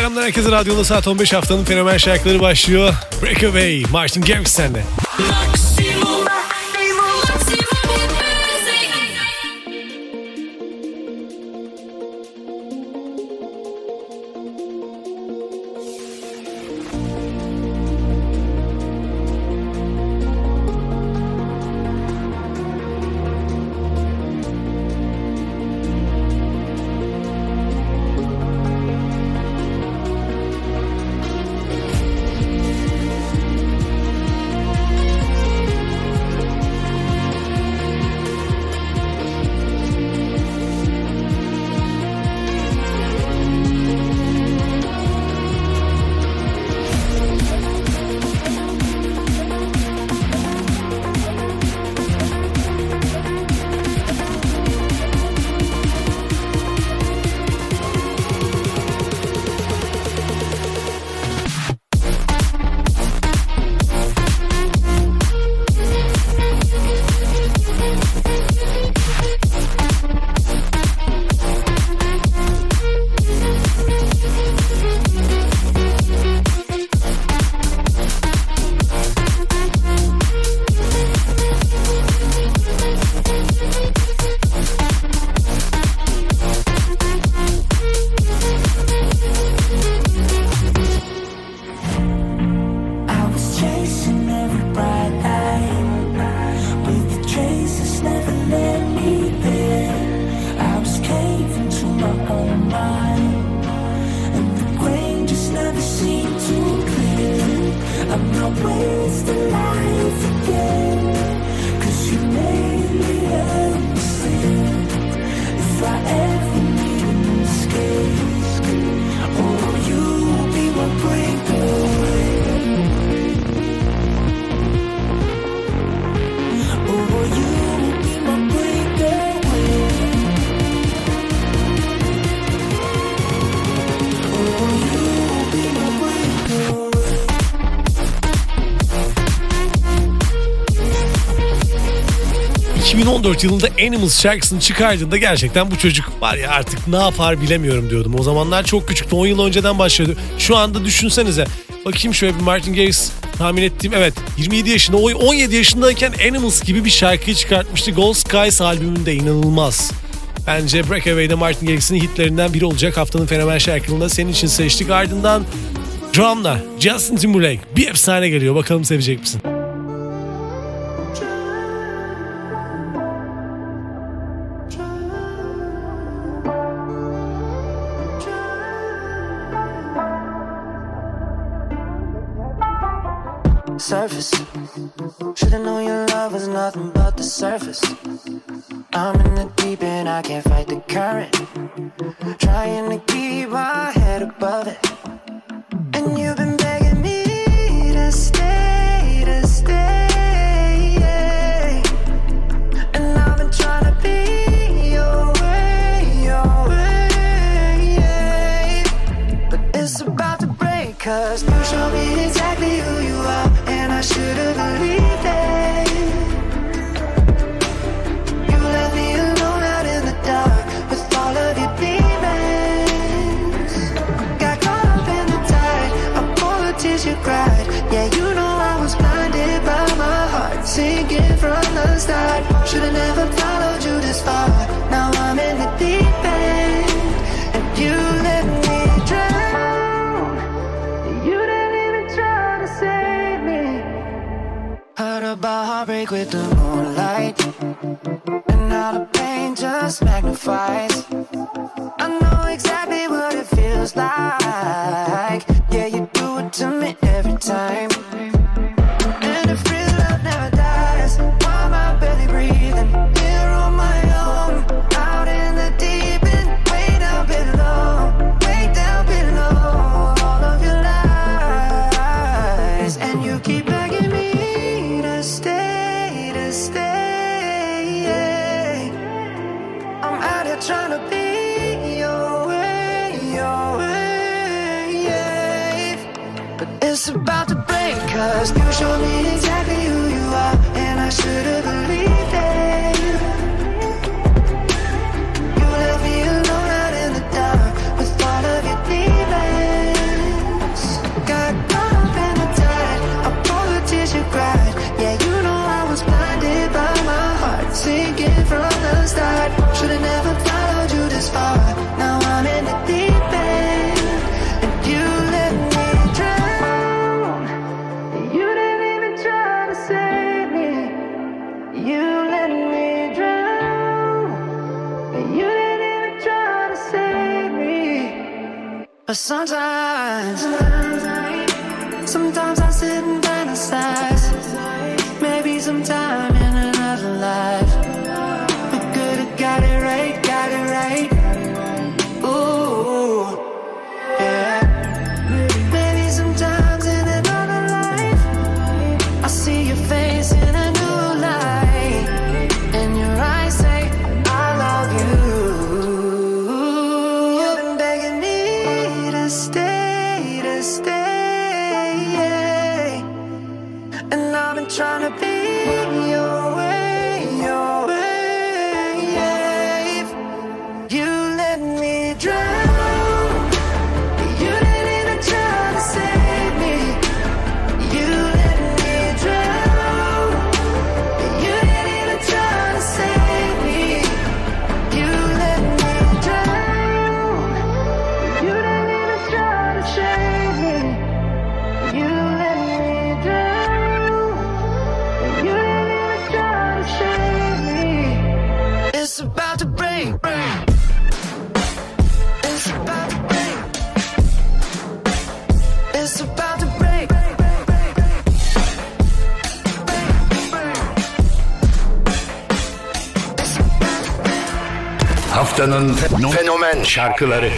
Selamlar herkese radyoda saat 15 haftanın fenomen şarkıları başlıyor. Breakaway, Martin Garrix sende. Maximum, 2014 yılında Animals şarkısını çıkardığında gerçekten bu çocuk var ya artık ne yapar bilemiyorum diyordum. O zamanlar çok küçüktü 10 yıl önceden başladı. Şu anda düşünsenize bakayım şöyle bir Martin Garrix tahmin ettiğim evet 27 yaşında o 17 yaşındayken Animals gibi bir şarkıyı çıkartmıştı. Gold Skies albümünde inanılmaz. Bence Breakaway'de Martin Garrix'in hitlerinden biri olacak. Haftanın fenomen şarkılığında senin için seçtik. Ardından Drum'la Justin Timberlake bir efsane geliyor. Bakalım sevecek misin? Surface. Should've known your love was nothing but the surface. I'm in the deep and I can't fight the current. Trying to keep my head above it. And you've been begging me to stay, to stay. And I've been trying to be your way, your way. But it's about to break, cause you show me exactly who you are. I should've believed it. You left me alone out in the dark with all of your demons. Got caught up in the tide you cried. Yeah, you know I was blinded by my heart from the start. Should've never followed with the moonlight. But sometimes, sometimes I sit and fantasize. Maybe sometime. Fenomen şarkıları.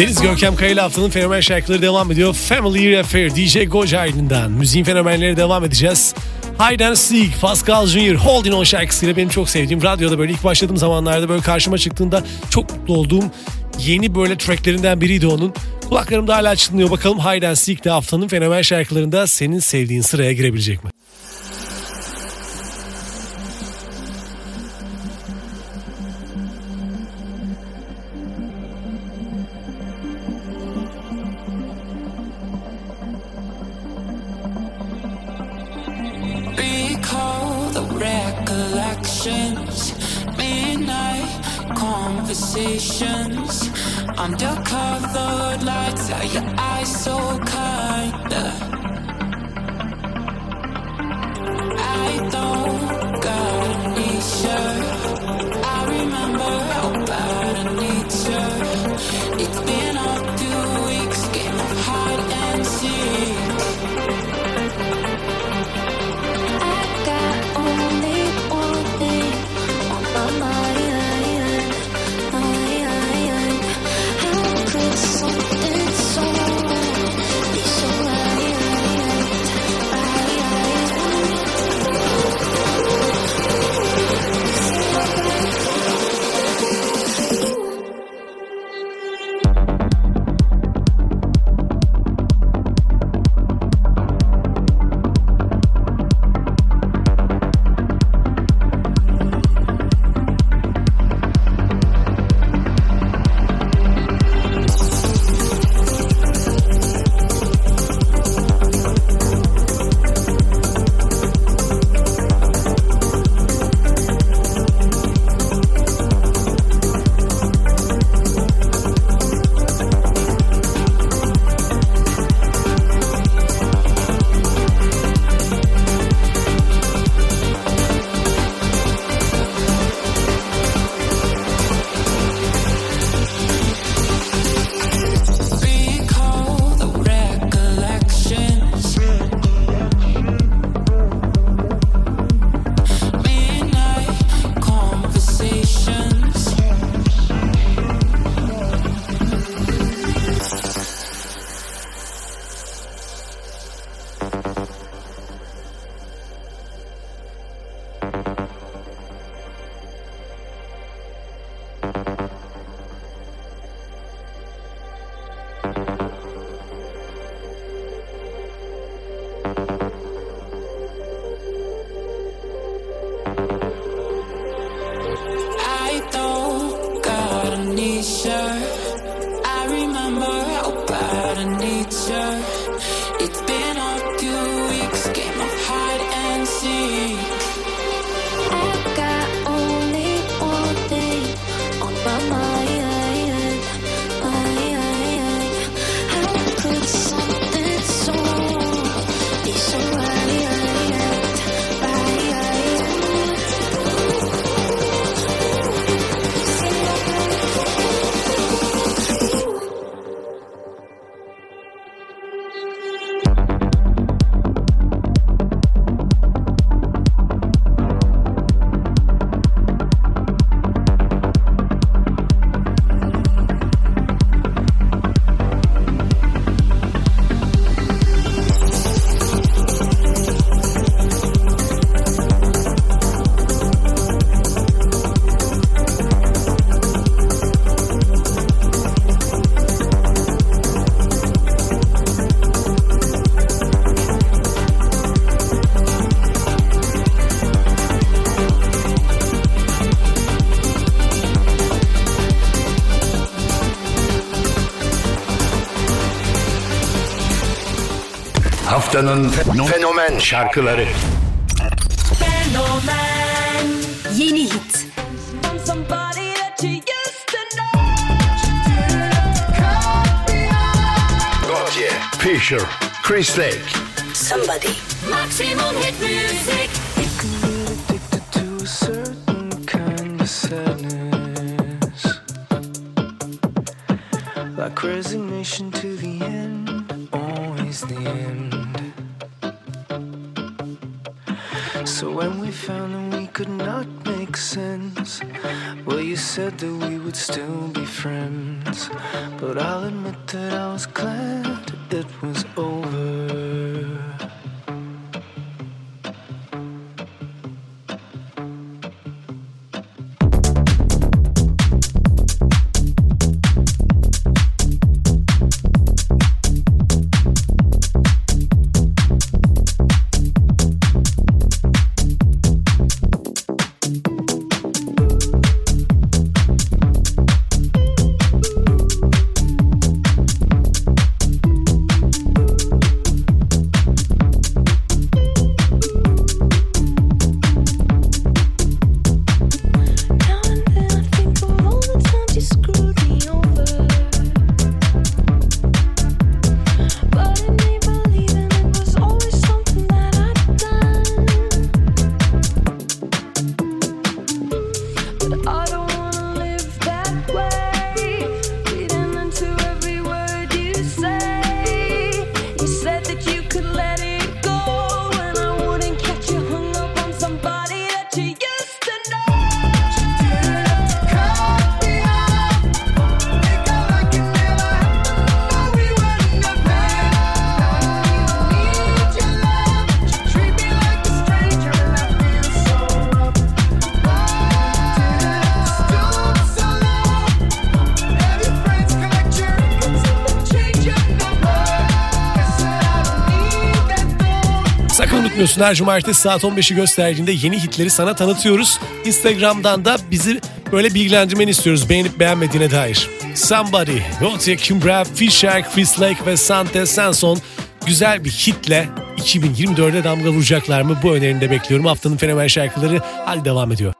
Deniz Görkem Kaya haftanın fenomen şarkıları devam ediyor. Family Year Affair DJ Goja aydından. Müziğin fenomenleri devam edeceğiz. Hayden Seek, Pascal Junior, Holding On şarkısıyla benim çok sevdiğim radyoda böyle ilk başladığım zamanlarda böyle karşıma çıktığında çok mutlu olduğum yeni böyle tracklerinden biriydi onun. Kulaklarımda hala çınlıyor. Bakalım Hayden Seek de haftanın fenomen şarkılarında senin sevdiğin sıraya girebilecek mi? conversations. Undercover lights Are your eyes so kind? Haftanın fenomen şarkıları. Yeni hit. Somebody that you used to know. Gotye, Fisher, Chris Lake. Somebody. Maximum hit music. addicted to a certain kind of sadness. Like resignation to the end, always the end. So when we found that we could not make sense, well, you said that we would still be friends. But I'll admit that I was glad it was over. Unutmuyorsun her cumartesi saat 15'i gösterdiğinde yeni hitleri sana tanıtıyoruz. Instagram'dan da bizi böyle bilgilendirmeni istiyoruz beğenip beğenmediğine dair. Somebody, Gotye Kimbra, Fisher, Chris Lake ve Sante Sanson güzel bir hitle 2024'e damga vuracaklar mı? Bu önerini de bekliyorum. Haftanın fenomen şarkıları hali devam ediyor.